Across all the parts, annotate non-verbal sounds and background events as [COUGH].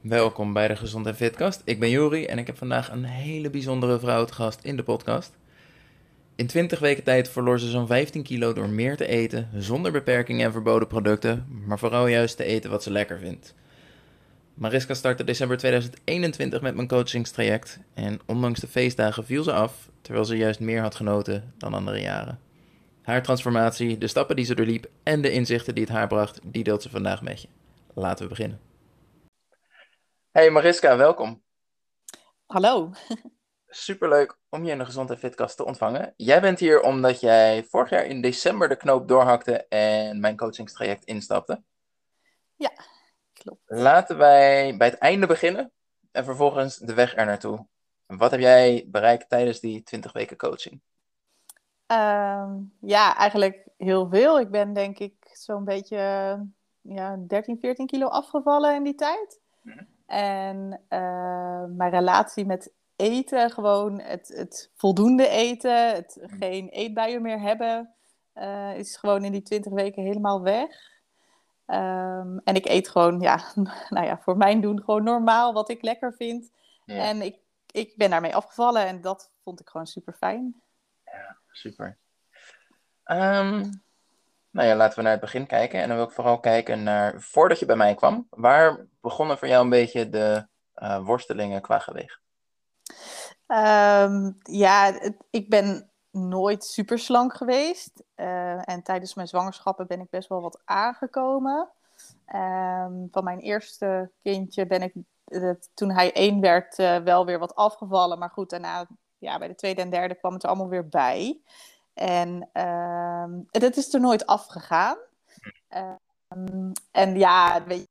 Welkom bij de Gezond en Fitcast. Ik ben Jori en ik heb vandaag een hele bijzondere vrouw te gast in de podcast. In 20 weken tijd verloor ze zo'n 15 kilo door meer te eten, zonder beperkingen en verboden producten, maar vooral juist te eten wat ze lekker vindt. Mariska startte december 2021 met mijn coachingstraject en ondanks de feestdagen viel ze af, terwijl ze juist meer had genoten dan andere jaren. Haar transformatie, de stappen die ze doorliep en de inzichten die het haar bracht, die deelt ze vandaag met je. Laten we beginnen. Hey Mariska, welkom. Hallo. Superleuk om je in de Gezond en Fitkast te ontvangen. Jij bent hier omdat jij vorig jaar in december de knoop doorhakte en mijn coachingstraject instapte. Ja, klopt. Laten wij bij het einde beginnen en vervolgens de weg er naartoe. Wat heb jij bereikt tijdens die 20 weken coaching? Ehm, ja, eigenlijk heel veel. Ik ben denk ik zo'n beetje ja, 13, 14 kilo afgevallen in die tijd. Mhm. En uh, mijn relatie met eten, gewoon het, het voldoende eten, het geen eetbuien meer hebben, uh, is gewoon in die 20 weken helemaal weg. Um, en ik eet gewoon, ja, [LAUGHS] nou ja, voor mijn doen gewoon normaal wat ik lekker vind. Ja. En ik, ik ben daarmee afgevallen en dat vond ik gewoon super fijn. Ja, super. Um, nou ja, laten we naar het begin kijken. En dan wil ik vooral kijken naar, voordat je bij mij kwam, waar begonnen voor jou een beetje de uh, worstelingen qua gewicht? Um, ja, ik ben nooit super slank geweest. Uh, en tijdens mijn zwangerschappen ben ik best wel wat aangekomen. Um, van mijn eerste kindje ben ik, toen hij één werd, uh, wel weer wat afgevallen. Maar goed, daarna, ja, bij de tweede en derde kwam het er allemaal weer bij. En um, dat is er nooit afgegaan. Um, en ja, weet je,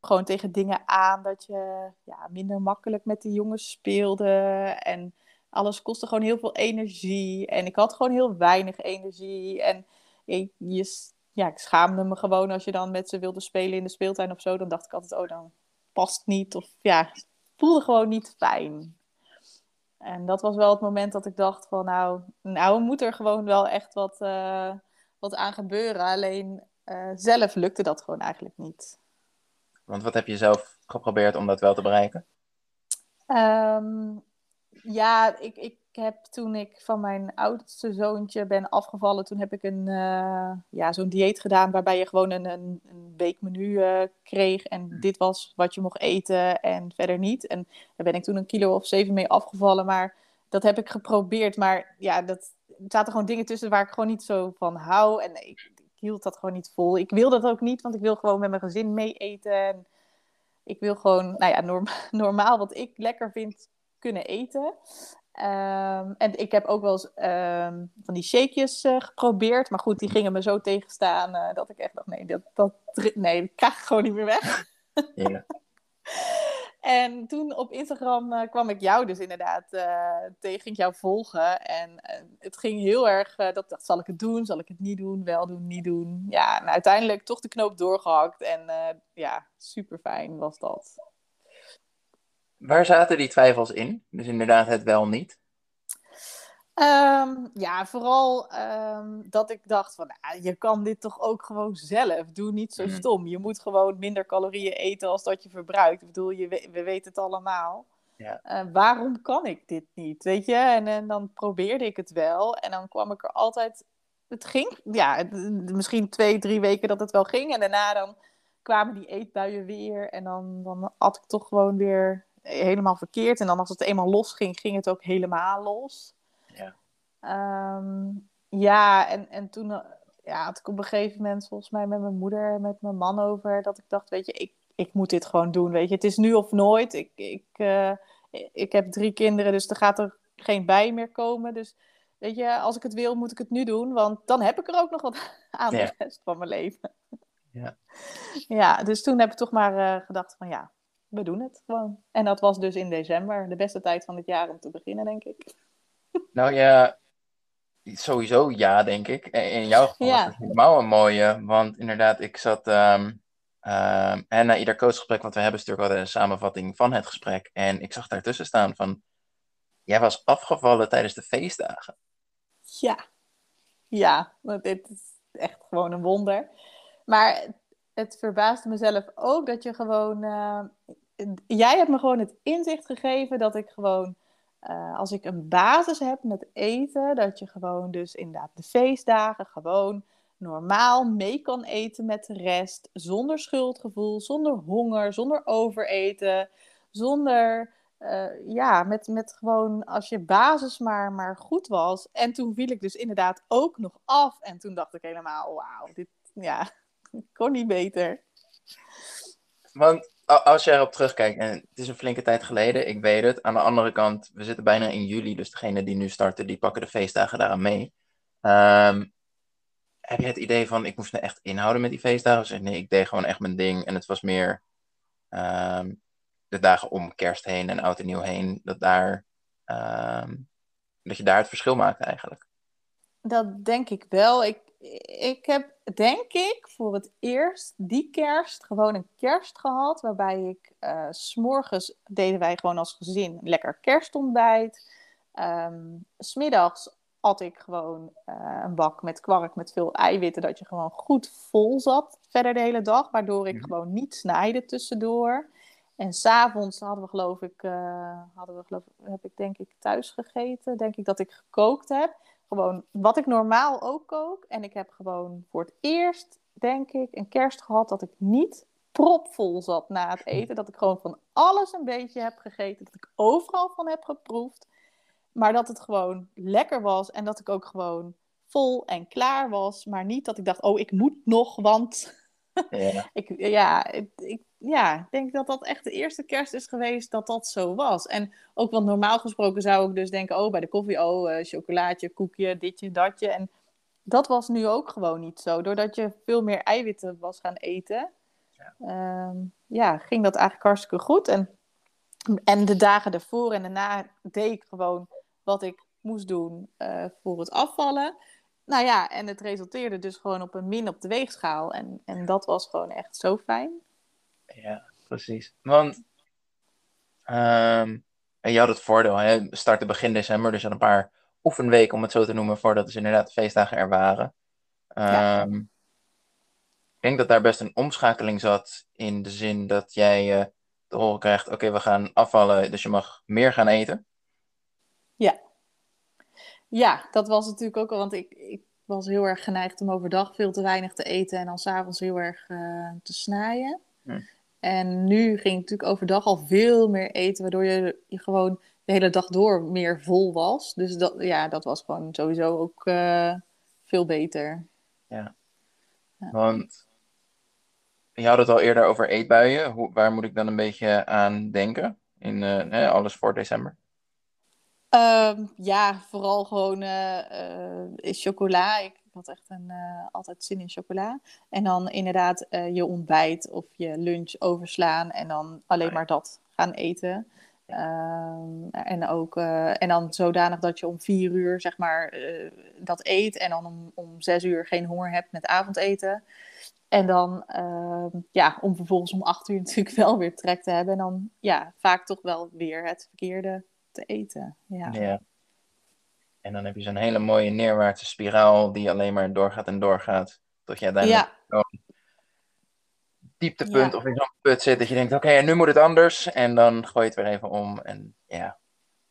gewoon tegen dingen aan dat je ja, minder makkelijk met die jongens speelde. En alles kostte gewoon heel veel energie. En ik had gewoon heel weinig energie. En ik, je, ja, ik schaamde me gewoon als je dan met ze wilde spelen in de speeltuin of zo. Dan dacht ik altijd, oh, dan past niet. Of ja, voelde gewoon niet fijn. En dat was wel het moment dat ik dacht van nou, nou moet er gewoon wel echt wat, uh, wat aan gebeuren. Alleen uh, zelf lukte dat gewoon eigenlijk niet. Want wat heb je zelf geprobeerd om dat wel te bereiken? Um, ja, ik, ik heb toen ik van mijn oudste zoontje ben afgevallen, toen heb ik een, uh, ja, zo'n dieet gedaan waarbij je gewoon een, een, een weekmenu uh, kreeg. En dit was wat je mocht eten en verder niet. En daar ben ik toen een kilo of zeven mee afgevallen. Maar dat heb ik geprobeerd. Maar ja, dat, er zaten gewoon dingen tussen waar ik gewoon niet zo van hou. En ik, ik hield dat gewoon niet vol. Ik wil dat ook niet, want ik wil gewoon met mijn gezin mee eten. En ik wil gewoon, nou ja, norm, [LAUGHS] normaal wat ik lekker vind kunnen eten. Um, en ik heb ook wel eens um, van die shakejes uh, geprobeerd. Maar goed, die gingen me zo tegenstaan uh, dat ik echt dacht, nee, dat, dat, nee, dat krijg ik gewoon niet meer weg. Ja. [LAUGHS] en toen op Instagram uh, kwam ik jou dus inderdaad tegen, ging ik jou volgen. En het ging heel erg, dat, dat zal ik het doen, zal ik het niet doen, wel doen, niet doen. Ja, en uiteindelijk toch de knoop doorgehakt. En ja, super fijn was dat. Waar zaten die twijfels in? Dus inderdaad het wel niet? Um, ja, vooral um, dat ik dacht van, nou, je kan dit toch ook gewoon zelf. Doe niet zo stom. Je moet gewoon minder calorieën eten als dat je verbruikt. Ik bedoel, je, we weten het allemaal. Ja. Uh, waarom kan ik dit niet? Weet je? En, en dan probeerde ik het wel. En dan kwam ik er altijd... Het ging, ja, het, misschien twee, drie weken dat het wel ging. En daarna dan kwamen die eetbuien weer. En dan, dan at ik toch gewoon weer helemaal verkeerd. En dan als het eenmaal los ging, ging het ook helemaal los. Ja, um, ja en, en toen eh, ja, had ik op een gegeven moment volgens mij met mijn moeder en met mijn man over... dat ik dacht, weet je, ik, ik moet dit gewoon doen, weet je. Het is nu of nooit. Ik, ik, uh, ik heb drie kinderen, dus er gaat er geen bij meer komen. Dus weet je, als ik het wil, moet ik het nu doen. Want dan heb ik er ook nog wat [LAUGHS] aan ja. de rest van mijn leven. Ja. ja, dus toen heb ik toch maar uh, gedacht van ja, we doen het gewoon. En dat was dus in december, de beste tijd van het jaar om te beginnen, denk ik. [LAUGHS] Nou ja, sowieso ja, denk ik. In jouw geval ja. was het helemaal een mooie, want inderdaad, ik zat... Um, um, en na ieder coachgesprek wat we hebben, stuur ik altijd een samenvatting van het gesprek. En ik zag daartussen staan van... Jij was afgevallen tijdens de feestdagen. Ja, ja, want dit is echt gewoon een wonder. Maar het verbaasde mezelf ook dat je gewoon. eh, jij hebt me gewoon het inzicht gegeven dat ik gewoon. eh, als ik een basis heb met eten, dat je gewoon dus inderdaad de feestdagen gewoon normaal mee kan eten met de rest. Zonder schuldgevoel, zonder honger, zonder overeten. Zonder, eh, ja, met, met gewoon als je basis maar, maar goed was. En toen viel ik dus inderdaad ook nog af. En toen dacht ik helemaal, wauw, dit, ja, [LAUGHS] kon niet beter. Want als je erop terugkijkt, en het is een flinke tijd geleden, ik weet het. Aan de andere kant, we zitten bijna in juli, dus degenen die nu starten, die pakken de feestdagen daaraan mee. Ehm, heb je het idee van, ik moest me echt inhouden met die feestdagen? Of zeg nee, ik deed gewoon echt mijn ding. En het was meer ehm, de dagen om kerst heen en oud en nieuw heen, dat, daar, ehm, dat je daar het verschil maakt eigenlijk. Dat denk ik wel. Ik, ik heb, denk ik, voor het eerst die kerst gewoon een kerst gehad. Waarbij ik, eh, s s'morgens deden wij gewoon als gezin lekker kerstontbijt. Ehm, s smiddags at ik gewoon eh, een bak met kwark met veel eiwitten. Dat je gewoon goed vol zat verder de hele dag. Waardoor ik gewoon niet snijde tussendoor. En s'avonds hadden we geloof ik, eh, hadden we geloof, heb ik denk ik thuis gegeten. Denk ik dat ik gekookt heb gewoon wat ik normaal ook kook. En ik heb gewoon voor het eerst, denk ik, een kerst gehad dat ik niet propvol zat na het eten. Dat ik gewoon van alles een beetje heb gegeten. Dat ik overal van heb geproefd. Maar dat het gewoon lekker was. En dat ik ook gewoon vol en klaar was. Maar niet dat ik dacht, oh, ik moet nog, want Ja. [LAUGHS] ik, ja, ik, ik- ja, ik denk dat dat echt de eerste kerst is geweest dat dat zo was. En ook want normaal gesproken zou ik dus denken, oh, bij de koffie, oh, eh, chocolaatje, koekje, ditje, datje. En dat was nu ook gewoon niet zo. Doordat je veel meer eiwitten was gaan eten, ja, ja ging dat eigenlijk hartstikke goed. En, en de dagen ervoor en daarna deed ik gewoon wat ik moest doen eh, voor het afvallen. Nou ja, en het resulteerde dus gewoon op een min op de weegschaal. En, en dat was gewoon echt zo fijn. Ja, precies. Want ehm, en je had het voordeel, hè? we starten begin december, dus had een paar oefenweken, om het zo te noemen, voordat dus inderdaad de feestdagen er waren. Ja. Ehm, Ik denk dat daar best een omschakeling zat in de zin dat jij eh, te horen krijgt, oké, we gaan afvallen, dus je mag meer gaan eten. Ja, dat was natuurlijk ook al, want ik, ik was heel erg geneigd om overdag veel te weinig te eten en dan s'avonds heel erg eh, te snijden. Hm. En nu ging ik natuurlijk overdag al veel meer eten, waardoor je, je gewoon de hele dag door meer vol was. Dus dat, ja, dat was gewoon sowieso ook eh, veel beter. Want je had het al eerder over eetbuien. Hoe, waar moet ik dan een beetje aan denken? In eh, alles voor december. Ehm, ja, vooral gewoon eh, chocola. Ik, ik had echt een, eh, altijd zin in chocola. En dan inderdaad eh, je ontbijt of je lunch overslaan en dan alleen maar dat gaan eten. Ehm, en, ook, eh, en dan zodanig dat je om vier uur zeg maar dat eet en dan om, om zes uur geen honger hebt met avondeten. En dan ehm, ja, om vervolgens om acht uur [LAUGHS] natuurlijk wel weer trek te hebben. En dan ja, vaak toch wel weer het verkeerde te eten. Ja. Ja. En dan heb je zo'n hele mooie neerwaartse spiraal die alleen maar doorgaat en doorgaat. Tot je uiteindelijk Ja. zo'n dieptepunt Ja. of in zo'n put zit dat je denkt, oké, en nu moet het anders. En dan gooi je het weer even om. En ja,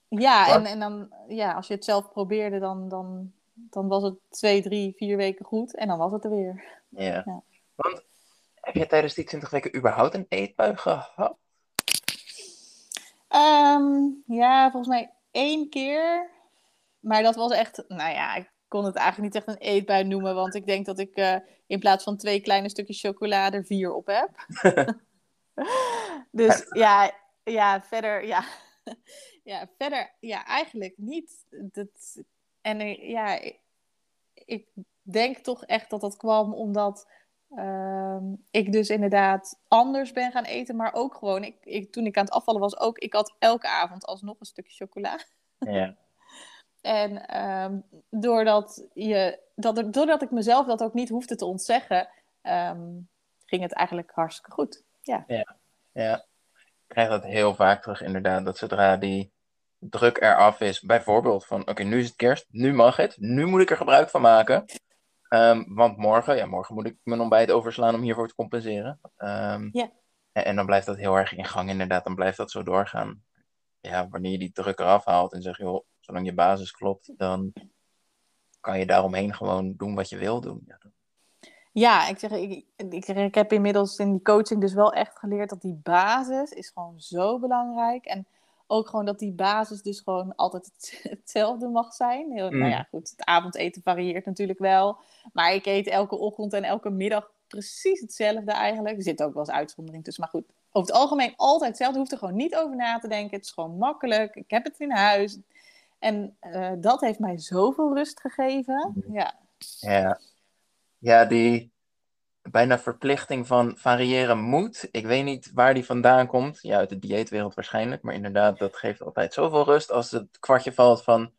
Ja, en, en dan, ja, als je het zelf probeerde, dan, dan, dan was het twee, drie, vier weken goed en dan was het er weer. ja. Ja. Want heb je tijdens die 20 weken überhaupt een eetbui gehad? Ehm, ja, volgens mij één keer. Maar dat was echt, nou ja, ik kon het eigenlijk niet echt een eetbui noemen, want ik denk dat ik eh, in plaats van twee kleine stukjes chocolade er vier op heb. [LAUGHS] dus ja, ja, verder, ja. [LAUGHS] ja, verder, ja, eigenlijk niet. Dat, en ja, ik, ik denk toch echt dat dat kwam omdat ehm, ik dus inderdaad anders ben gaan eten, maar ook gewoon, ik, ik, toen ik aan het afvallen was, ook, ik had elke avond alsnog een stukje chocola. Ja. En ehm, doordat, je, dat, er- doordat ik mezelf dat ook niet hoefde te ontzeggen, ehm, ging het eigenlijk hartstikke goed. Ja, ik krijg dat heel vaak terug inderdaad. Dat zodra die druk eraf is, bijvoorbeeld van oké, nu is het kerst, nu mag het, nu moet ik er gebruik van maken. Ehm, want morgen, ja, morgen moet ik mijn ontbijt overslaan om hiervoor te compenseren. Ja. en, en dan blijft dat heel erg in gang, inderdaad. Dan blijft dat zo doorgaan. Ja, wanneer je die druk eraf haalt en zegt, joh, zolang je basis klopt, dan kan je daaromheen gewoon doen wat je wil doen. Ja, ik, zeg, ik, ik, ik heb inmiddels in die coaching dus wel echt geleerd dat die basis is gewoon zo belangrijk. En ook gewoon dat die basis dus gewoon altijd het- [LAUGHS] hetzelfde mag zijn. Heel, Mm. Nou ja, goed, het avondeten varieert natuurlijk wel. Maar ik eet elke ochtend en elke middag precies hetzelfde eigenlijk. Er zit ook wel eens uitzondering tussen. Maar goed, over het algemeen altijd hetzelfde. Je hoeft er gewoon niet over na te denken. Het is gewoon makkelijk. Ik heb het in huis. En eh, dat heeft mij zoveel rust gegeven. Mm. Ja, Ja, ja die bijna verplichting van variëren moet. Ik weet niet waar die vandaan komt. Ja, uit de dieetwereld waarschijnlijk. Maar inderdaad, dat geeft altijd zoveel rust als het kwartje valt van...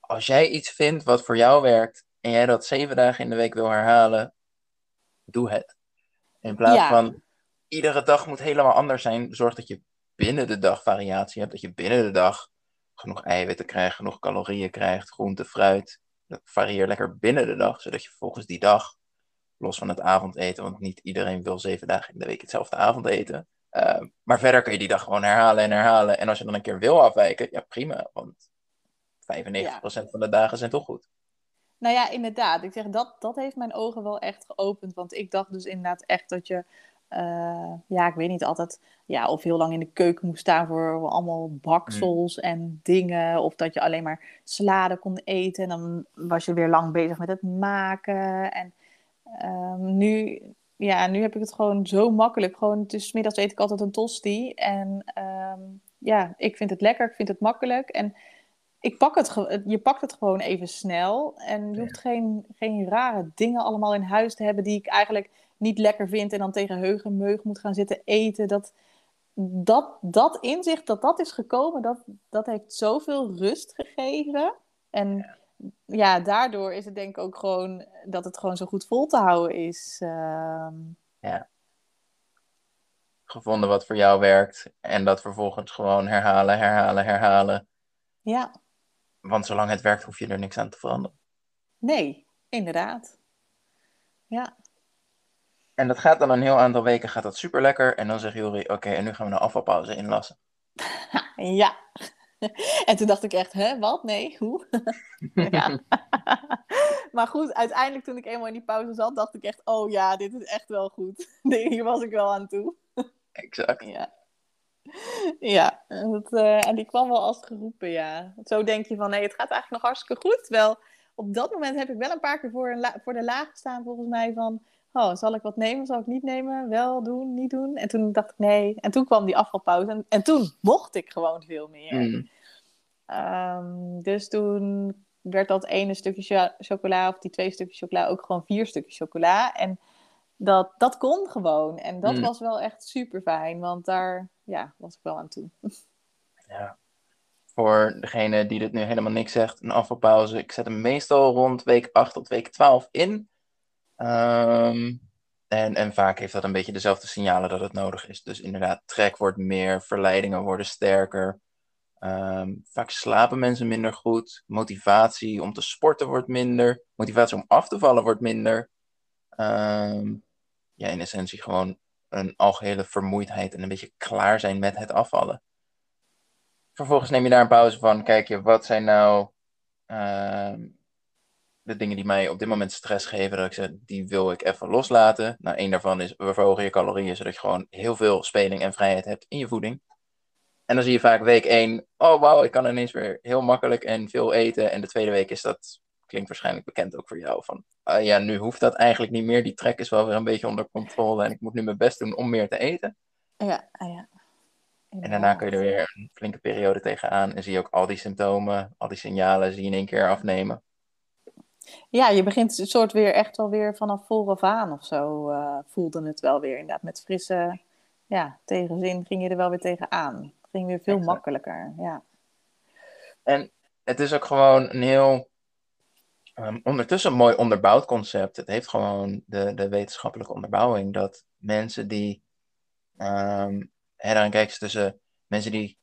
Als jij iets vindt wat voor jou werkt en jij dat zeven dagen in de week wil herhalen, doe het. In plaats Ja. van iedere dag moet helemaal anders zijn. Zorg dat je binnen de dag variatie hebt. Dat je binnen de dag genoeg eiwitten krijgt, genoeg calorieën krijgt, groente, fruit. Dat varieer lekker binnen de dag, zodat je volgens die dag, los van het avondeten, want niet iedereen wil zeven dagen in de week hetzelfde avondeten. Uh, maar verder kun je die dag gewoon herhalen en herhalen. En als je dan een keer wil afwijken, ja prima, want 95% van de dagen zijn toch goed. Nou ja, inderdaad. Ik zeg, dat, dat heeft mijn ogen wel echt geopend. Want ik dacht dus inderdaad echt dat je, uh, ja, ik weet niet altijd, ja, of heel lang in de keuken moest staan voor allemaal baksels mm. en dingen. Of dat je alleen maar salade kon eten en dan was je weer lang bezig met het maken. En um, nu, ja, nu heb ik het gewoon zo makkelijk. Gewoon tussen middags eet ik altijd een tosti. En um, ja, ik vind het lekker, ik vind het makkelijk. En ik pak het, je pakt het gewoon even snel. En je hoeft geen, geen rare dingen allemaal in huis te hebben die ik eigenlijk niet lekker vind. En dan tegen heug en meug moet gaan zitten eten. Dat, dat, dat inzicht dat dat is gekomen, dat, dat heeft zoveel rust gegeven. En ja. ja. daardoor is het denk ik ook gewoon dat het gewoon zo goed vol te houden is. Uh... Ja. Gevonden wat voor jou werkt. En dat vervolgens gewoon herhalen, herhalen, herhalen. Ja. Want zolang het werkt, hoef je er niks aan te veranderen. Nee, inderdaad. Ja. En dat gaat dan een heel aantal weken gaat dat super lekker. En dan zegt Jori, oké, okay, en nu gaan we een afvalpauze inlassen. [LAUGHS] ja. En toen dacht ik echt, hè, wat? Nee, hoe? [LAUGHS] ja. [LAUGHS] maar goed, uiteindelijk toen ik eenmaal in die pauze zat, dacht ik echt, oh ja, dit is echt wel goed. Hier was ik wel aan toe. Exact. Ja. Ja, dat, uh, en die kwam wel als geroepen, ja. Zo denk je van, nee, het gaat eigenlijk nog hartstikke goed. Terwijl op dat moment heb ik wel een paar keer voor, een la- voor de laag gestaan, volgens mij, van... Oh, zal ik wat nemen, zal ik niet nemen? Wel doen, niet doen? En toen dacht ik, nee. En toen kwam die afvalpauze. En, en toen mocht ik gewoon veel meer. Mm. Um, dus toen werd dat ene stukje chocola, of die twee stukjes chocola, ook gewoon vier stukjes chocola. En dat, dat kon gewoon. En dat Mm. was wel echt super fijn, want daar ja, was ik wel aan toe. [LAUGHS] Ja. Voor degene die dit nu helemaal niks zegt, een afvalpauze. Ik zet hem meestal rond week 8 tot week 12 in. Um, en, en vaak heeft dat een beetje dezelfde signalen dat het nodig is. Dus inderdaad, trek wordt meer, verleidingen worden sterker. Um, vaak slapen mensen minder goed. Motivatie om te sporten wordt minder. Motivatie om af te vallen wordt minder. Um, ja, in essentie gewoon een algehele vermoeidheid en een beetje klaar zijn met het afvallen. Vervolgens neem je daar een pauze van. Kijk je, wat zijn nou de dingen die mij op dit moment stress geven? Dat ik zeg, die wil ik even loslaten. Nou, één daarvan is, we verhogen je calorieën, zodat je gewoon heel veel speling en vrijheid hebt in je voeding. En dan zie je vaak week 1, oh wauw, ik kan ineens weer heel makkelijk en veel eten. En de tweede week is dat, klinkt waarschijnlijk bekend ook voor jou, van uh, ja, nu hoeft dat eigenlijk niet meer. Die trek is wel weer een beetje onder controle en ik moet nu mijn best doen om meer te eten. Ja, ja. En daarna kun je er weer een flinke periode tegenaan en zie je ook al die symptomen, al die signalen zie je in één keer afnemen. Ja, je begint een soort weer echt wel weer vanaf vooraf aan of zo. Uh, voelde het wel weer inderdaad. Met frisse ja, tegenzin ging je er wel weer tegenaan. Het ging weer veel exact. makkelijker, ja. En het is ook gewoon een heel um, ondertussen een mooi onderbouwd concept. Het heeft gewoon de, de wetenschappelijke onderbouwing dat mensen die... Um, en dan kijk je tussen mensen die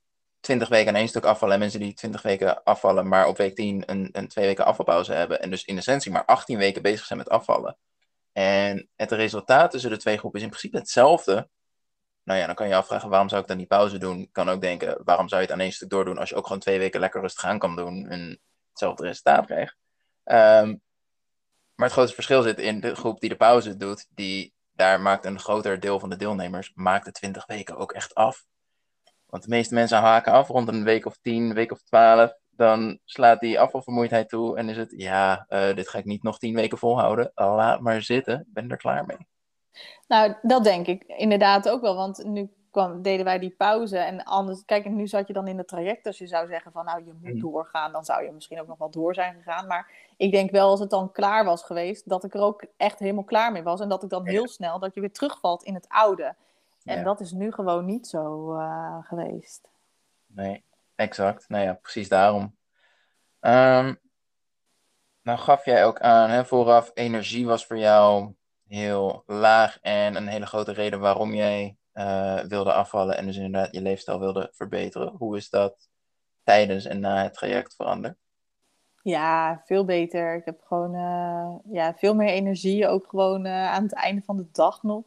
20 weken aan één stuk afvallen en mensen die 20 weken afvallen, maar op week 10 een, een twee weken afvalpauze hebben. En dus in essentie maar 18 weken bezig zijn met afvallen. En het resultaat tussen de twee groepen is in principe hetzelfde. Nou ja, dan kan je je afvragen waarom zou ik dan die pauze doen. Kan ook denken, waarom zou je het aan één stuk doordoen als je ook gewoon twee weken lekker rustig aan kan doen en hetzelfde resultaat krijgt. Ehm, maar het grootste verschil zit in de groep die de pauze doet, die daar maakt een groter deel van de deelnemers, maakt de 20 weken ook echt af. Want de meeste mensen haken af rond een week of 10, een week of 12. Dan slaat die afvalvermoeidheid toe en is het, ja, uh, dit ga ik niet nog 10 weken volhouden. Laat maar zitten, ik ben er klaar mee. Nou, dat denk ik inderdaad ook wel. Want nu kwam, deden wij die pauze. En anders, kijk, nu zat je dan in het traject. Als je zou zeggen van nou, je moet Mhm. doorgaan, dan zou je misschien ook nog wel door zijn gegaan. Maar ik denk wel als het dan klaar was geweest, dat ik er ook echt helemaal klaar mee was. En dat ik dan heel snel, dat je weer terugvalt in het oude. En Ja. dat is nu gewoon niet zo eh, geweest. Nee, exact. Nou ja, precies daarom. Ehm, nou gaf jij ook aan, hè, vooraf, energie was voor jou heel laag en een hele grote reden waarom jij eh, wilde afvallen en dus inderdaad je leefstijl wilde verbeteren. Hoe is dat tijdens en na het traject veranderd? Ja, veel beter. Ik heb gewoon eh, ja, veel meer energie. Ook gewoon aan het einde van de dag nog.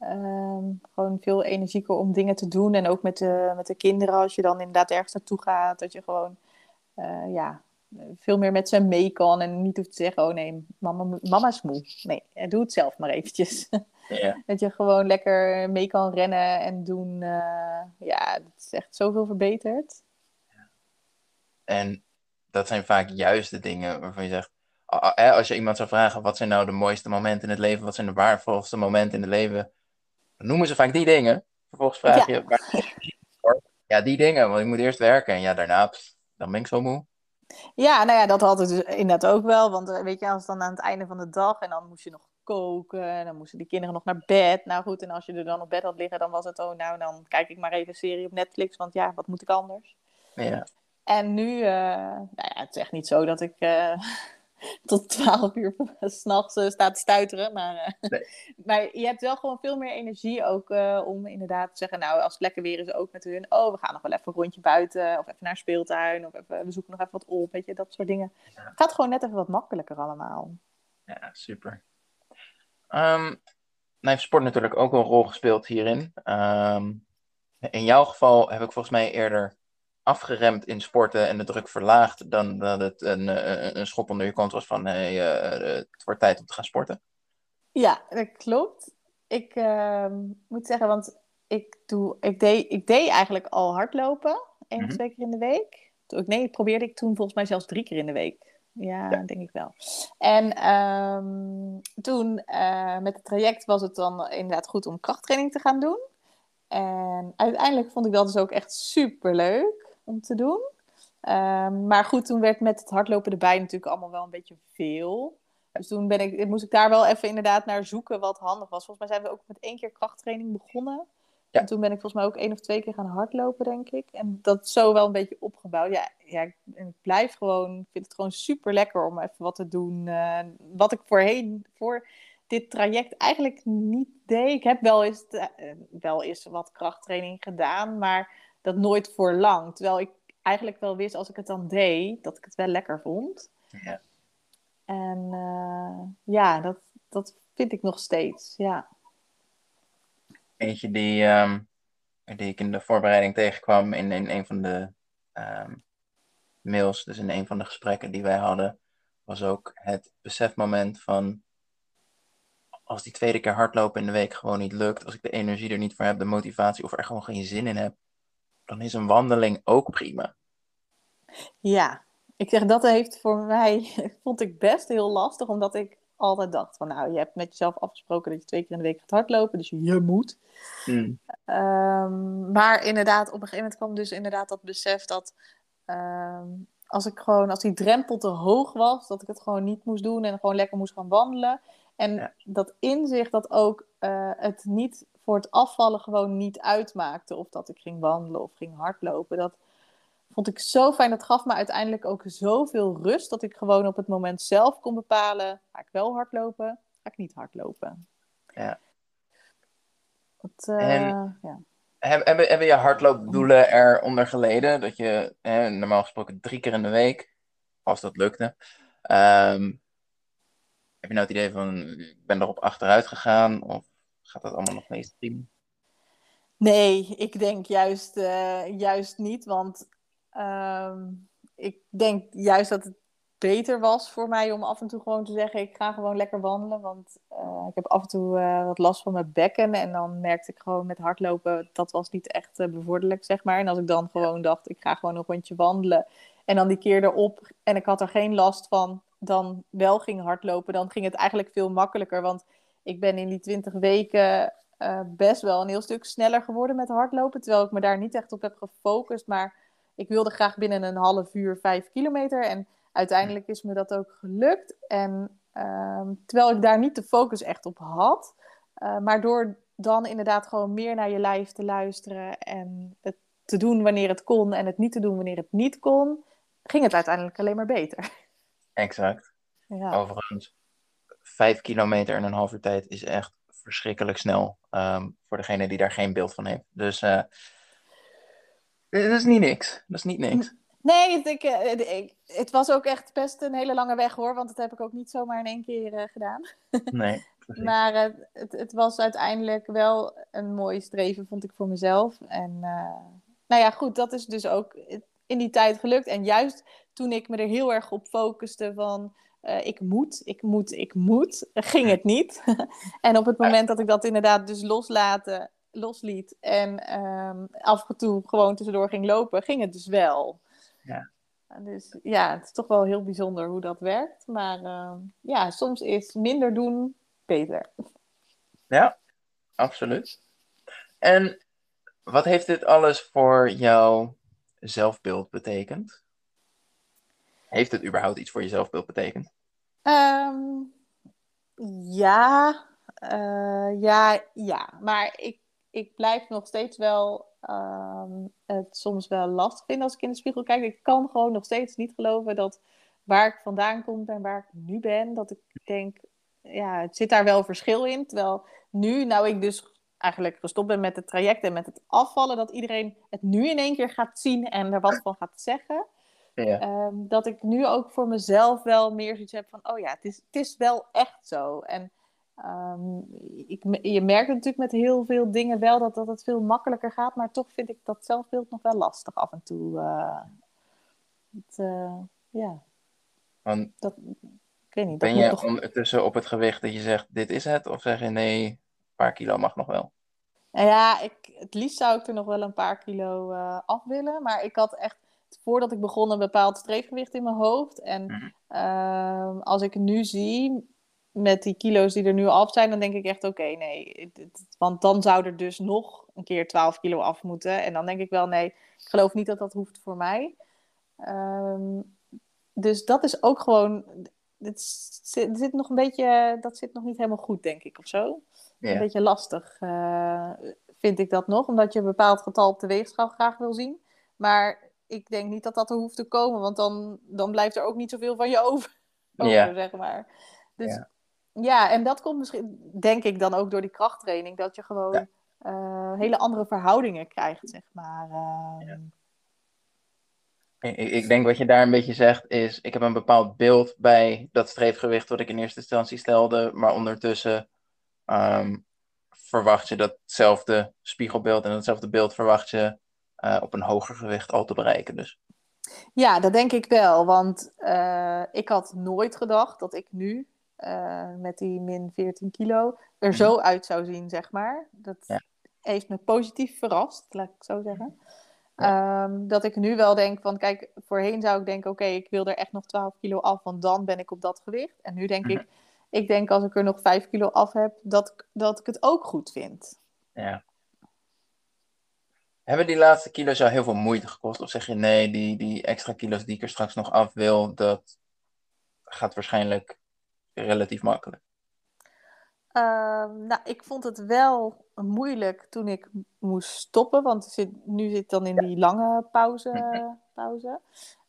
Ehm, gewoon veel energieker om dingen te doen. En ook met de, met de kinderen, als je dan inderdaad ergens naartoe gaat. Dat je gewoon eh, ja, veel meer met ze mee kan. En niet hoeft te zeggen, oh nee, mama, mama is moe. Nee, eh, doe het zelf maar eventjes. [LAUGHS] Ja, dat je gewoon lekker mee kan rennen en doen. eh, ja, dat is echt zoveel verbeterd. en dat zijn vaak juist de dingen waarvan je zegt, als je iemand zou vragen, wat zijn nou de mooiste momenten in het leven, wat zijn de waardevolste momenten in het leven, dan noemen ze vaak die dingen. Vervolgens vraag Ja. je, waar? Ja, die dingen, want ik moet eerst werken en ja, daarna, pff, dan ben ik zo moe. Ja, nou ja, dat had ik dus inderdaad ook wel. Want eh, weet je, als dan aan het einde van de dag en dan moest je nog koken, en dan moesten die kinderen nog naar bed. Nou goed, en als je er dan op bed had liggen, dan was het, oh nou, dan kijk ik maar even een serie op Netflix, want ja, wat moet ik anders? Ja, En nu, eh, nou ja, het is echt niet zo dat ik eh, [LAUGHS] [LAUGHS] tot 12 uur [LAUGHS] s'nachts uh, sta te stuiteren. Maar, Nee. [LAUGHS] maar je hebt wel gewoon veel meer energie ook eh, om inderdaad te zeggen, nou, als het lekker weer is, ook met hun. Oh, we gaan nog wel even een rondje buiten, of even naar speeltuin, of even, we zoeken nog even wat op, weet je, dat soort dingen. Ja. Het gaat gewoon net even wat makkelijker allemaal. ja super. Ehm, nou heeft sport natuurlijk ook een rol gespeeld hierin. Ehm, in jouw geval heb ik volgens mij eerder afgeremd in sporten en de druk verlaagd dan dat het een, een, een schop onder je kont was van hey, uh, het wordt tijd om te gaan sporten. Ja, dat klopt. Ik uh, moet zeggen, want ik, doe, ik, deed, ik deed eigenlijk al hardlopen, één of Mhm. twee keer in de week. Nee, probeerde ik toen volgens mij zelfs drie keer in de week. Ja, Ja. denk ik wel. En um, toen uh, met het traject was het dan inderdaad goed om krachttraining te gaan doen. En uiteindelijk vond ik dat dus ook echt super leuk om te doen. Um, maar goed, toen werd met het hardlopen erbij natuurlijk allemaal wel een beetje veel. Dus toen ben ik, moest ik daar wel even inderdaad naar zoeken wat handig was. Volgens mij zijn we ook met één keer krachttraining begonnen. Ja. En toen ben ik volgens mij ook één of twee keer gaan hardlopen, denk ik. En dat zo wel een beetje opgebouwd. Ja, ja ik, ik blijf gewoon, ik vind het gewoon super lekker om even wat te doen. Uh, wat ik voorheen, voor dit traject eigenlijk niet deed. Ik heb wel eens, uh, wel eens wat krachttraining gedaan, maar dat nooit voor lang. Terwijl ik eigenlijk wel wist, als ik het dan deed, dat ik het wel lekker vond. Ja. En uh, ja, dat, dat vind ik nog steeds, ja. Eentje die, um, die ik in de voorbereiding tegenkwam in, in een van de um, mails, dus in een van de gesprekken die wij hadden, was ook het besefmoment van als die tweede keer hardlopen in de week gewoon niet lukt, als ik de energie er niet voor heb, de motivatie of er gewoon geen zin in heb, dan is een wandeling ook prima. Ja, ik zeg dat heeft voor mij, [LAUGHS] vond ik best heel lastig, omdat ik altijd dacht van nou, je hebt met jezelf afgesproken dat je twee keer in de week gaat hardlopen, dus je moet. Hmm. Um, maar inderdaad, op een gegeven moment kwam dus inderdaad dat besef dat um, als ik gewoon, als die drempel te hoog was, dat ik het gewoon niet moest doen en gewoon lekker moest gaan wandelen. En Ja. dat inzicht dat ook uh, het niet voor het afvallen gewoon niet uitmaakte of dat ik ging wandelen of ging hardlopen. Dat vond ik zo fijn. Dat gaf me uiteindelijk ook zoveel rust dat ik gewoon op het moment zelf kon bepalen: ga ik wel hardlopen, ga ik niet hardlopen. Ja. Dat, uh, En- ja. Hebben, hebben je hardloopdoelen eronder geleden? Dat je normaal gesproken drie keer in de week, als dat lukte, ehm, heb je nou het idee van, ik ben erop achteruit gegaan? Of gaat dat allemaal nog meest prima? Nee, ik denk juist, uh, juist niet. Want ehm, ik denk juist dat het beter was voor mij om af en toe gewoon te zeggen: ik ga gewoon lekker wandelen. Want uh, ik heb af en toe uh, wat last van mijn bekken. En dan merkte ik gewoon met hardlopen, dat was niet echt bevorderlijk, zeg maar. En als ik dan gewoon dacht: ik ga gewoon een rondje wandelen. En dan die keer erop en ik had er geen last van, dan wel ging hardlopen. Dan ging het eigenlijk veel makkelijker. Want ik ben in die 20 weken uh, best wel een heel stuk sneller geworden met hardlopen. Terwijl ik me daar niet echt op heb gefocust. Maar ik wilde graag binnen een half uur vijf kilometer. En uiteindelijk is me dat ook gelukt. En uh, terwijl ik daar niet de focus echt op had. Uh, maar door dan inderdaad gewoon meer naar je lijf te luisteren. En het te doen wanneer het kon. En het niet te doen wanneer het niet kon. Ging het uiteindelijk alleen maar beter. Exact. Ja. Overigens, vijf kilometer in een half uur tijd is echt verschrikkelijk snel. Um, voor degene die daar geen beeld van heeft. Dus uh, dat is niet niks. Dat is niet niks. Nee, ik, eh, ik, het was ook echt best een hele lange weg hoor. Want dat heb ik ook niet zomaar in één keer uh, gedaan. [LAUGHS] Nee. maar uh, het, het, was uiteindelijk wel een mooi streven, vond ik voor mezelf. En nou ja, goed, dat is dus ook in die tijd gelukt. En juist toen ik me er heel erg op focuste van uh, ik moet, ik moet, ik moet, ging het niet. [LAUGHS] en op het moment dat ik dat inderdaad dus loslaten, losliet en um, af en toe gewoon tussendoor ging lopen, ging het dus wel. Ja. Dus ja, het is toch wel heel bijzonder hoe dat werkt. Maar uh, ja, soms is minder doen beter. [LAUGHS] Ja, absoluut. En wat heeft dit alles voor jouw zelfbeeld betekend? Heeft het überhaupt iets voor je zelfbeeld betekend? Um, ja, uh, ja, ja. Maar ik, ik blijf nog steeds wel um, het soms wel lastig vinden als ik in de spiegel kijk. Ik kan gewoon nog steeds niet geloven dat waar ik vandaan kom en waar ik nu ben, dat ik denk, ja, het zit daar wel verschil in. Terwijl nu, nou ik dus eigenlijk gestopt ben met het traject en met het afvallen, dat iedereen het nu in één keer gaat zien en er wat van gaat zeggen. Ja. Um, dat ik nu ook voor mezelf wel meer zoiets heb van, oh ja, het is, het is wel echt zo. En um, ik, je merkt natuurlijk met heel veel dingen wel dat, dat het veel makkelijker gaat, maar toch vind ik dat zelfbeeld nog wel lastig af en toe. Uh, het, uh, ja. Want, dat, ik weet niet. Ben je toch... ondertussen op het gewicht dat je zegt, dit is het? Of zeg je, nee, een paar kilo mag nog wel? Nou ja, ik, het liefst zou ik er nog wel een paar kilo uh, af willen. Maar ik had echt voordat ik begon een bepaald streefgewicht in mijn hoofd. En mhm. ehm, als ik nu zie met die kilo's die er nu af zijn, dan denk ik echt: oké, nee. want dan zou er dus nog een keer 12 kilo af moeten. En dan denk ik wel: nee, ik geloof niet dat dat hoeft voor mij. Um, dus dat is ook gewoon. Het zit, zit, nog een beetje, dat zit nog niet helemaal goed, denk ik, of zo. Een beetje lastig uh, vind ik dat nog, omdat je een bepaald getal op de weegschaal graag wil zien. Maar ik denk niet dat dat er hoeft te komen, want dan, dan blijft er ook niet zoveel van je [LAUGHS] over, over zeg maar. Dus ja. ja. en dat komt misschien, denk ik dan ook door die krachttraining, dat je gewoon ja. uh, hele andere verhoudingen krijgt, zeg maar. Uh... Ik, ik, denk wat je daar een beetje zegt is, ik heb een bepaald beeld bij dat streefgewicht wat ik in eerste instantie stelde, maar ondertussen um, verwacht je datzelfde spiegelbeeld en datzelfde beeld verwacht je uh, op een hoger gewicht al te bereiken. Dus. Ja, dat denk ik wel. Want uh, ik had nooit gedacht dat ik nu uh, met die min 14 kilo er zo uit zou zien, zeg maar. Dat ja. heeft me positief verrast, laat ik zo zeggen. Ja. Um, dat ik nu wel denk van, kijk, voorheen zou ik denken, oké, okay, ik wil er echt nog 12 kilo af, want dan ben ik op dat gewicht. En nu denk -hmm. ik, ik denk als ik er nog 5 kilo af heb, dat, dat ik het ook goed vind. Ja. Hebben die laatste kilo's jou heel veel moeite gekost? Of zeg je nee, die, die extra kilo's die ik er straks nog af wil, dat gaat waarschijnlijk relatief makkelijk? Uh, nou, ik vond het wel moeilijk toen ik moest stoppen, want zit, nu zit dan in die lange pauze. Mhm. pauze.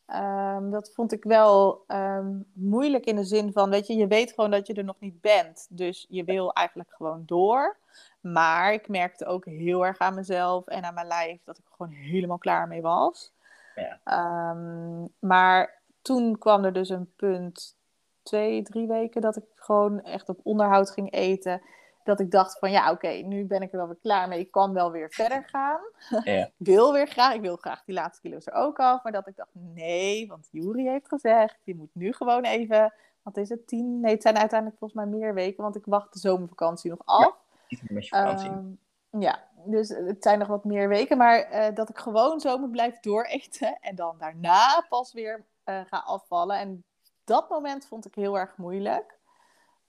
Um, dat vond ik wel um, moeilijk in de zin van, weet je, je weet gewoon dat je er nog niet bent. Dus je wil eigenlijk gewoon door. Maar ik merkte ook heel erg aan mezelf en aan mijn lijf dat ik er gewoon helemaal klaar mee was. Ja. Ehm, maar toen kwam er dus een punt, twee, drie weken, dat ik gewoon echt op onderhoud ging eten. Dat ik dacht van ja, oké, nu ben ik er wel weer klaar mee. Ik kan wel weer verder gaan. Ja. [LAUGHS] ik wil weer graag, ik wil graag die laatste kilo's er ook af. Maar dat ik dacht, nee, want Juri heeft gezegd, je moet nu gewoon even, wat is het, tien? Nee, het zijn uiteindelijk volgens mij meer weken, want ik wacht de zomervakantie nog af. Iets meer met je vakantie. Ehm, ja, dus het zijn nog wat meer weken, maar eh, dat ik gewoon zo moet blijven dooreten en dan daarna pas weer eh, ga afvallen. En dat moment vond ik heel erg moeilijk.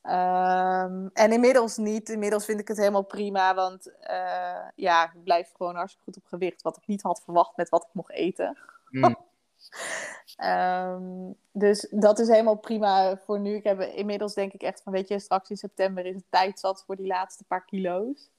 Ehm, en inmiddels niet. Inmiddels vind ik het helemaal prima, want eh, ja, ik blijf gewoon hartstikke goed op gewicht, wat ik niet had verwacht met wat ik mocht eten. Mm. Ehm, dus dat is helemaal prima voor nu. Ik heb inmiddels denk ik echt van, weet je, straks in september is het tijd zat voor die laatste paar kilo's.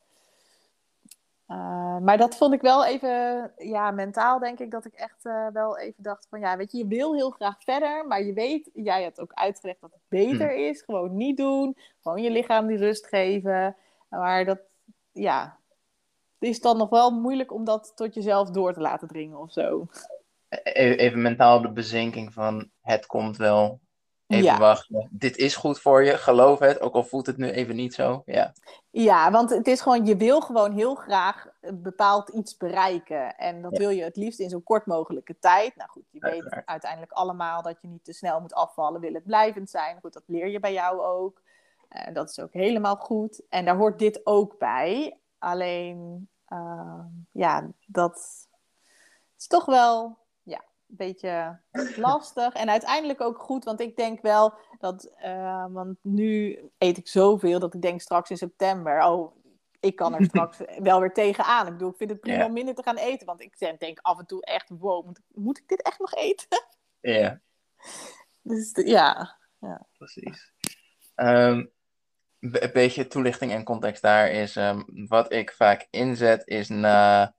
Uh, maar dat vond ik wel even, ja, mentaal denk ik dat ik echt uh, wel even dacht van, ja, weet je, je wil heel graag verder, maar je weet, jij hebt ook uitgelegd dat het beter Hmm. is. Gewoon niet doen, gewoon je lichaam die rust geven. Maar dat, ja, het is dan nog wel moeilijk om dat tot jezelf door te laten dringen of zo. E- Even mentaal de bezinking van het komt wel. Even Ja. wachten. Dit is goed voor je, geloof het, ook al voelt het nu even niet zo. Ja, Ja, want het is gewoon, je wil gewoon heel graag een bepaald iets bereiken. En dat Ja. wil je het liefst in zo kort mogelijke tijd. Nou goed, je weet uiteindelijk allemaal dat je niet te snel moet afvallen, wil het blijvend zijn. Goed, dat leer je bij jou ook. En dat is ook helemaal goed. En daar hoort dit ook bij. Alleen, ehm, ja, dat is toch wel een beetje lastig. En uiteindelijk ook goed, want ik denk wel dat, eh, want nu eet ik zoveel dat ik denk straks in september, oh, ik kan er [LAUGHS] straks wel weer tegenaan. Ik bedoel, ik vind het prima Ja. om minder te gaan eten, want ik denk af en toe echt, wow, moet, ik- moet ik dit echt nog eten? [LAUGHS] ja Dus de- ja, precies. Ehm, een beetje toelichting en context daar is, ehm, wat ik vaak inzet is na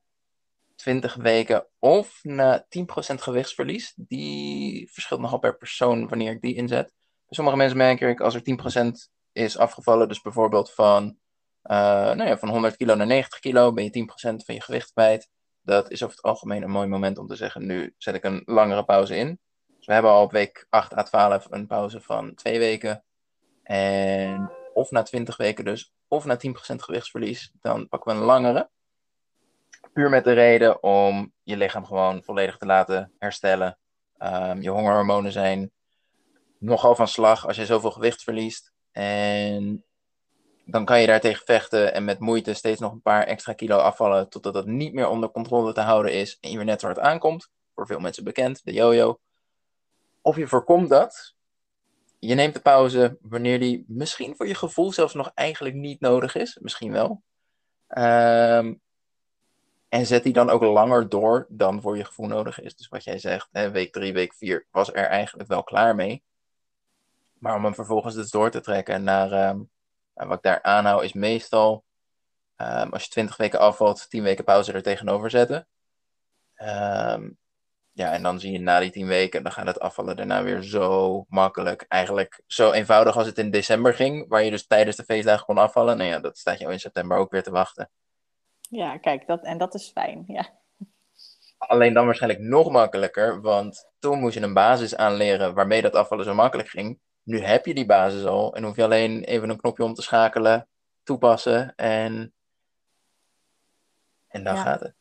20 weken of na 10% gewichtsverlies. Die verschilt nogal per persoon wanneer ik die inzet. Sommige mensen merk ik als er 10% is afgevallen, dus bijvoorbeeld van, eh, nou ja, van 100 kilo naar 90 kilo, ben je 10% van je gewicht kwijt. Dat is over het algemeen een mooi moment om te zeggen, nu zet ik een langere pauze in. Dus we hebben al op week 8 à 12 een pauze van twee weken. En of na 20 weken dus, of na 10% gewichtsverlies, dan pakken we een langere. Puur met de reden om je lichaam gewoon volledig te laten herstellen. Ehm, je hongerhormonen zijn nogal van slag als je zoveel gewicht verliest. En dan kan je daartegen vechten en met moeite steeds nog een paar extra kilo afvallen totdat het niet meer onder controle te houden is en je weer net zo hard aankomt. Voor veel mensen bekend, de yo-yo. Of je voorkomt dat. Je neemt de pauze wanneer die misschien voor je gevoel zelfs nog eigenlijk niet nodig is. Misschien wel. Ehm, en zet die dan ook langer door dan voor je gevoel nodig is. Dus wat jij zegt, hè, week 3, week 4 was er eigenlijk wel klaar mee. Maar om hem vervolgens dus door te trekken naar ehm, nou, wat ik daar aanhoud is meestal ehm, als je 20 weken afvalt, 10 weken pauze er tegenover zetten. Ehm, ja, en dan zie je na die 10 weken, dan gaat het afvallen daarna weer zo makkelijk. Eigenlijk zo eenvoudig als het in december ging, waar je dus tijdens de feestdagen kon afvallen. Nou ja, dat staat jou in september ook weer te wachten. Ja kijk, dat, en dat is fijn. Ja. Alleen dan waarschijnlijk nog makkelijker, want toen moest je een basis aanleren waarmee dat afvallen zo makkelijk ging. Nu heb je die basis al en hoef je alleen even een knopje om te schakelen, toepassen en, en dan Ja. gaat het.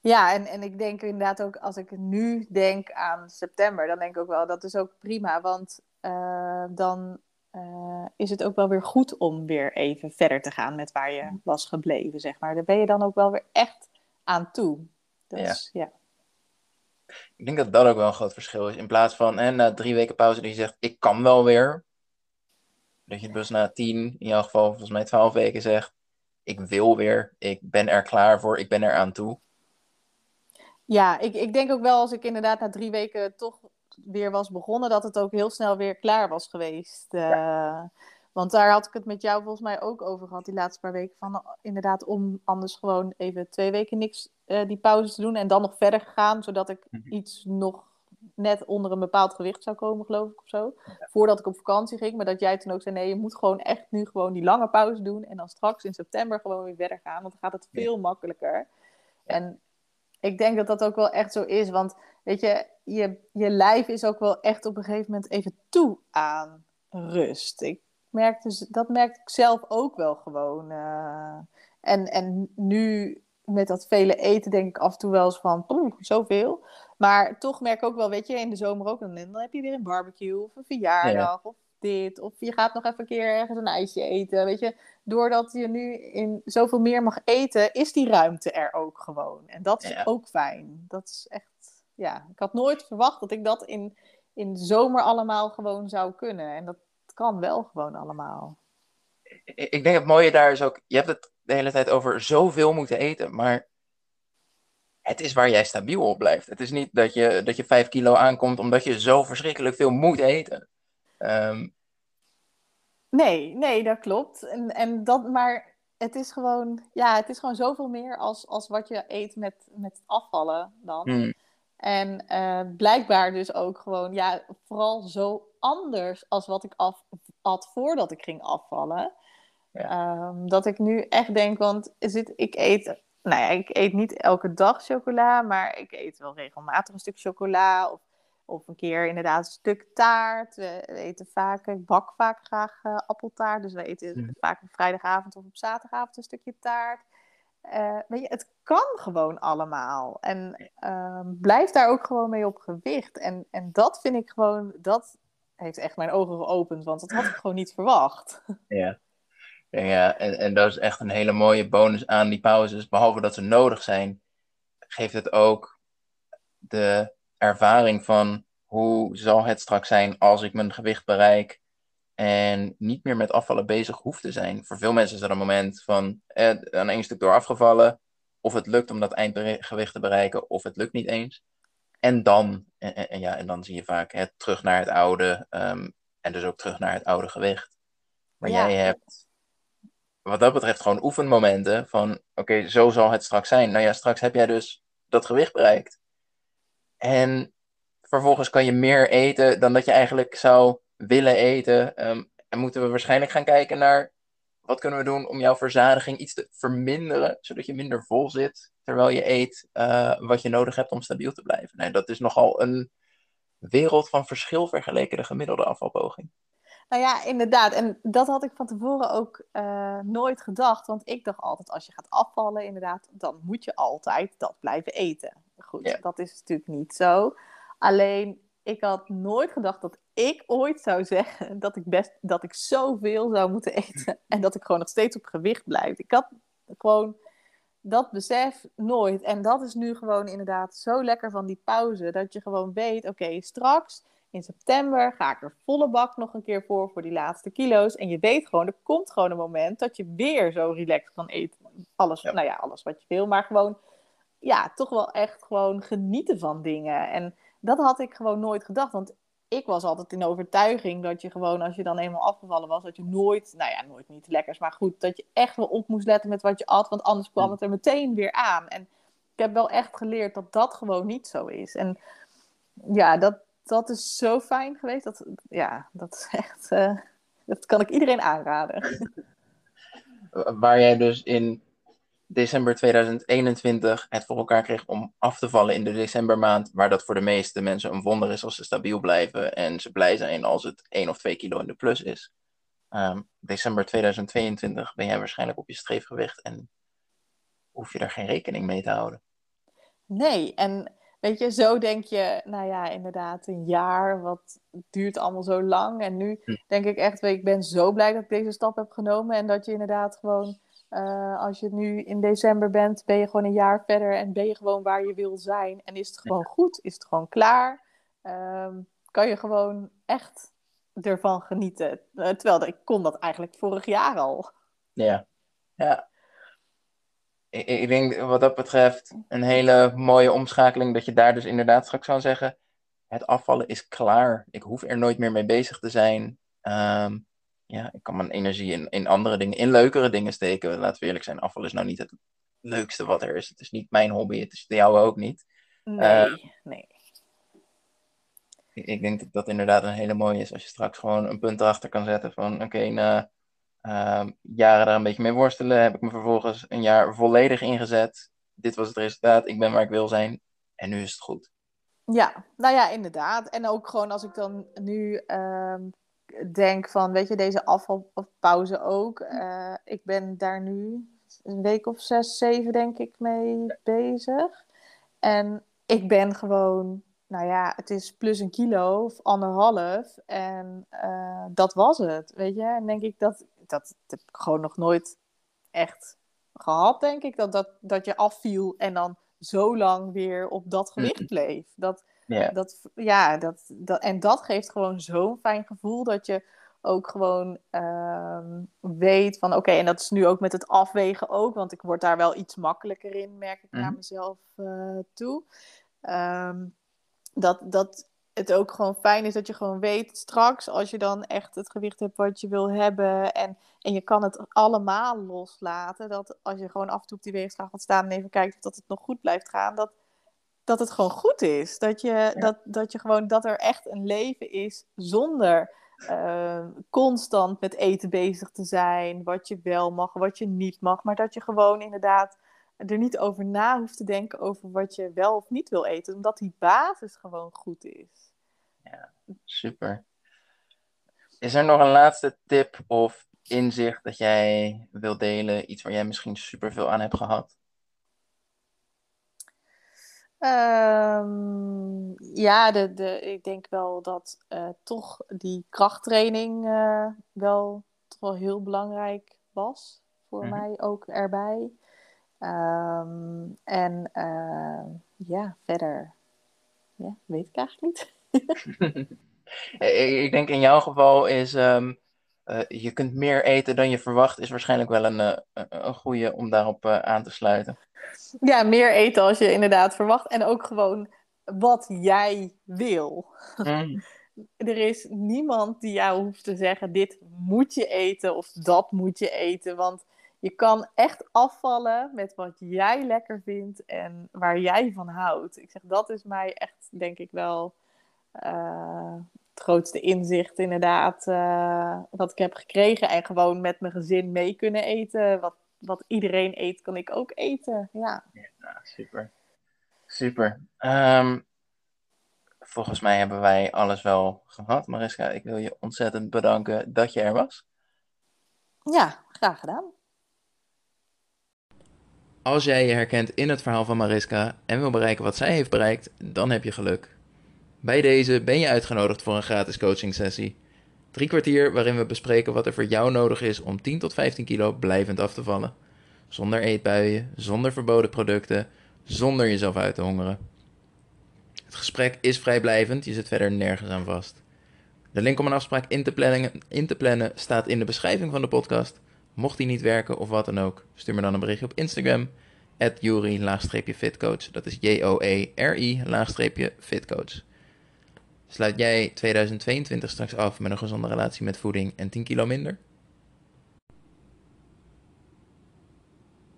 Ja, en, en ik denk inderdaad ook, als ik nu denk aan september, dan denk ik ook wel, dat is ook prima. Want eh, dan eh, is het ook wel weer goed om weer even verder te gaan met waar je was gebleven, zeg maar. Daar ben je dan ook wel weer echt aan toe. Dus ja. Ik denk dat dat ook wel een groot verschil is. In plaats van hè, na drie weken pauze dat je zegt, ik kan wel weer. Dat je dus na tien, in jouw geval volgens mij twaalf weken zegt, ik wil weer, ik ben er klaar voor, ik ben er aan toe. Ja, ik, ik denk ook wel als ik inderdaad na drie weken toch weer was begonnen, dat het ook heel snel weer klaar was geweest. Eh, Want daar had ik het met jou volgens mij ook over gehad, die laatste paar weken. Van, eh, inderdaad, om anders gewoon even twee weken niks, eh, die pauze te doen en dan nog verder gaan, zodat ik Mhm. iets nog net onder een bepaald gewicht zou komen, geloof ik, of zo. Voordat ik op vakantie ging. Maar dat jij toen ook zei, nee, je moet gewoon echt nu gewoon die lange pauze doen. En dan straks in september gewoon weer verder gaan. Want dan gaat het veel makkelijker. En ik denk dat dat ook wel echt zo is. Want weet je, je, je lijf is ook wel echt op een gegeven moment even toe aan rust. Ik merk dus, dat merk ik zelf ook wel gewoon. Uh, en, en nu met dat vele eten denk ik af en toe wel eens van, poeh, zoveel. Maar toch merk ik ook wel, weet je, in de zomer ook, dan, dan heb je weer een barbecue of een verjaardag of dit. Of je gaat nog even een keer ergens een ijsje eten, weet je. Doordat je nu in zoveel meer mag eten, is die ruimte er ook gewoon. En dat is ook fijn. Dat is echt, ja. Ik had nooit verwacht dat ik dat in, in de zomer allemaal gewoon zou kunnen. En dat kan wel gewoon allemaal. Ik denk het mooie daar is ook, je hebt het de hele tijd over zoveel moeten eten, maar het is waar jij stabiel op blijft. Het is niet dat je, dat je 5 kilo aankomt omdat je zo verschrikkelijk veel moet eten. Ehm, nee, nee, dat klopt. En, en dat, maar het is gewoon, ja, het is gewoon zoveel meer als, als wat je eet met, met afvallen dan. Hmm. En uh, blijkbaar dus ook gewoon, ja, vooral zo anders als wat ik af had voordat ik ging afvallen. Ehm, dat ik nu echt denk, want zit, ik eet, nou ja, ik eet niet elke dag chocola, maar ik eet wel regelmatig een stuk chocola of, of een keer inderdaad een stuk taart. We, eten vaak, ik bak vaak graag uh, appeltaart, dus we eten mm. vaak op vrijdagavond of op zaterdagavond een stukje taart. Uh, weet je, het kan gewoon allemaal. En uh, blijf daar ook gewoon mee op gewicht. En, en dat vind ik gewoon, dat heeft echt mijn ogen geopend, want dat had ik gewoon niet verwacht. [LAUGHS] Ja. Ja, en, en dat is echt een hele mooie bonus aan die pauzes. Behalve dat ze nodig zijn, geeft het ook de ervaring van hoe zal het straks zijn als ik mijn gewicht bereik en niet meer met afvallen bezig hoef te zijn. Voor veel mensen is dat een moment van eh, aan één stuk door afgevallen, of het lukt om dat eindgewicht te bereiken, of het lukt niet eens. En dan, en, en ja, en dan zie je vaak het terug naar het oude, ehm, en dus ook terug naar het oude gewicht. Maar jij hebt wat dat betreft gewoon oefenmomenten van, oké, zo zal het straks zijn. Nou ja, straks heb jij dus dat gewicht bereikt. En vervolgens kan je meer eten dan dat je eigenlijk zou willen eten. Ehm, en moeten we waarschijnlijk gaan kijken naar wat kunnen we doen om jouw verzadiging iets te verminderen, zodat je minder vol zit terwijl je eet uh, wat je nodig hebt om stabiel te blijven. Nee, dat is nogal een wereld van verschil vergeleken de gemiddelde afvalpoging. Nou ja, inderdaad. En dat had ik van tevoren ook uh, nooit gedacht. Want ik dacht altijd, als je gaat afvallen, inderdaad, dan moet je altijd dat blijven eten. Goed, dat is natuurlijk niet zo. Alleen, ik had nooit gedacht dat ik ooit zou zeggen dat ik, best, dat ik zoveel zou moeten eten. En dat ik gewoon nog steeds op gewicht blijf. Ik had gewoon dat besef nooit. En dat is nu gewoon inderdaad zo lekker van die pauze. Dat je gewoon weet, oké, straks in september ga ik er volle bak nog een keer voor, voor die laatste kilo's. En je weet gewoon, er komt gewoon een moment dat je weer zo relaxed kan eten. Alles, nou ja, alles wat je wil, maar gewoon, ja, toch wel echt gewoon genieten van dingen. En dat had ik gewoon nooit gedacht, want ik was altijd in overtuiging dat je gewoon, als je dan eenmaal afgevallen was, dat je nooit, nou ja, nooit niet lekkers, maar goed, dat je echt wel op moest letten met wat je at, want anders kwam het er meteen weer aan. En ik heb wel echt geleerd dat dat gewoon niet zo is. En ja, dat, dat is zo fijn geweest. Dat, ja, dat is echt. Uh, dat kan ik iedereen aanraden. [LAUGHS] Waar jij dus in december 2021 het voor elkaar kreeg om af te vallen in de decembermaand, waar dat voor de meeste mensen een wonder is als ze stabiel blijven en ze blij zijn als het 1 of 2 kilo in de plus is. Um, december 2022 ben jij waarschijnlijk op je streefgewicht en hoef je daar geen rekening mee te houden. Nee, en Weet je, zo denk je, nou ja, inderdaad, een jaar, wat duurt allemaal zo lang. En nu hm. denk ik echt, ik ben zo blij dat ik deze stap heb genomen. En dat je inderdaad gewoon, uh, als je nu in december bent, ben je gewoon een jaar verder en ben je gewoon waar je wil zijn. En is het gewoon goed, is het gewoon klaar. Um, kan je gewoon echt ervan genieten. Uh, terwijl ik kon dat eigenlijk vorig jaar al. Ja, ja ik, ik, denk wat dat betreft een hele mooie omschakeling. Dat je daar dus inderdaad straks zou zeggen: het afvallen is klaar. Ik hoef er nooit meer mee bezig te zijn. Ehm, ja, ik kan mijn energie in, in andere dingen, in leukere dingen steken. Laten we eerlijk zijn: afval is nou niet het leukste wat er is. Het is niet mijn hobby, het is de jouwe ook niet. Nee, uh, nee. Ik, ik denk dat dat inderdaad een hele mooie is als je straks gewoon een punt erachter kan zetten van oké, na uh, jaren daar een beetje mee worstelen, heb ik me vervolgens een jaar volledig ingezet. Dit was het resultaat, ik ben waar ik wil zijn en nu is het goed. Ja, nou ja, inderdaad. En ook gewoon als ik dan nu uh, denk van, weet je, deze afvalpauze ook. Uh, ik ben daar nu een week of zes, zeven denk ik mee bezig. En ik ben gewoon, nou ja, het is plus een kilo of anderhalf. En uh, dat was het, weet je. En denk ik dat, dat, dat heb ik gewoon nog nooit echt gehad, denk ik. Dat, dat, dat je afviel en dan zo lang weer op dat gewicht mm. bleef. Dat, yeah. dat, ja, dat, dat, en dat geeft gewoon zo'n fijn gevoel dat je ook gewoon um, weet van oké, okay, en dat is nu ook met het afwegen ook, want ik word daar wel iets makkelijker in, merk ik mm. naar mezelf uh, toe. Um, dat, dat het ook gewoon fijn is dat je gewoon weet straks, als je dan echt het gewicht hebt wat je wil hebben en, en je kan het allemaal loslaten, dat als je gewoon af en toe op die weegschaal gaat staan en even kijkt dat het nog goed blijft gaan, dat, dat het gewoon goed is. Dat, je, ja. dat, dat je gewoon, dat er echt een leven is zonder uh, constant met eten bezig te zijn, wat je wel mag, wat je niet mag, maar dat je gewoon inderdaad er niet over na hoeft te denken over wat je wel of niet wil eten, omdat die basis gewoon goed is. Ja, super. Is er nog een laatste tip of inzicht dat jij wil delen? Iets waar jij misschien super veel aan hebt gehad? Um, ja, de, de, ik denk wel dat uh, toch die krachttraining uh, wel, toch wel heel belangrijk was voor mm -hmm. mij ook erbij. Um, en uh, ja, verder ja, weet ik eigenlijk niet. [LAUGHS] [LAUGHS] ik denk in jouw geval is um, uh, je kunt meer eten dan je verwacht, is waarschijnlijk wel een, uh, een goede om daarop aan te sluiten. Ja, meer eten als je inderdaad verwacht. En ook gewoon wat jij wil. Mm. [LAUGHS] er is niemand die jou hoeft te zeggen: dit moet je eten of dat moet je eten. Want je kan echt afvallen met wat jij lekker vindt en waar jij van houdt. Ik zeg, dat is mij echt, denk ik wel, uh, het grootste inzicht inderdaad uh, wat ik heb gekregen. En gewoon met mijn gezin mee kunnen eten. Wat, wat iedereen eet, kan ik ook eten. Ja, ja super. Super. Um, volgens mij hebben wij alles wel gehad. Mariska, ik wil je ontzettend bedanken dat je er was. Ja, graag gedaan. Als jij je herkent in het verhaal van Mariska en wil bereiken wat zij heeft bereikt, dan heb je geluk. Bij deze ben je uitgenodigd voor een gratis coaching sessie. Drie kwartier waarin we bespreken wat er voor jou nodig is om 10 tot 15 kilo blijvend af te vallen. Zonder eetbuien, zonder verboden producten, zonder jezelf uit te hongeren. Het gesprek is vrijblijvend, je zit verder nergens aan vast. De link om een afspraak in te plannen, staat in de beschrijving van de podcast. Mocht die niet werken of wat dan ook, stuur me dan een berichtje op Instagram. At Jori-fitcoach. Dat is J-O-E-R-I-fitcoach. Sluit jij 2022 straks af met een gezonde relatie met voeding en 10 kilo minder?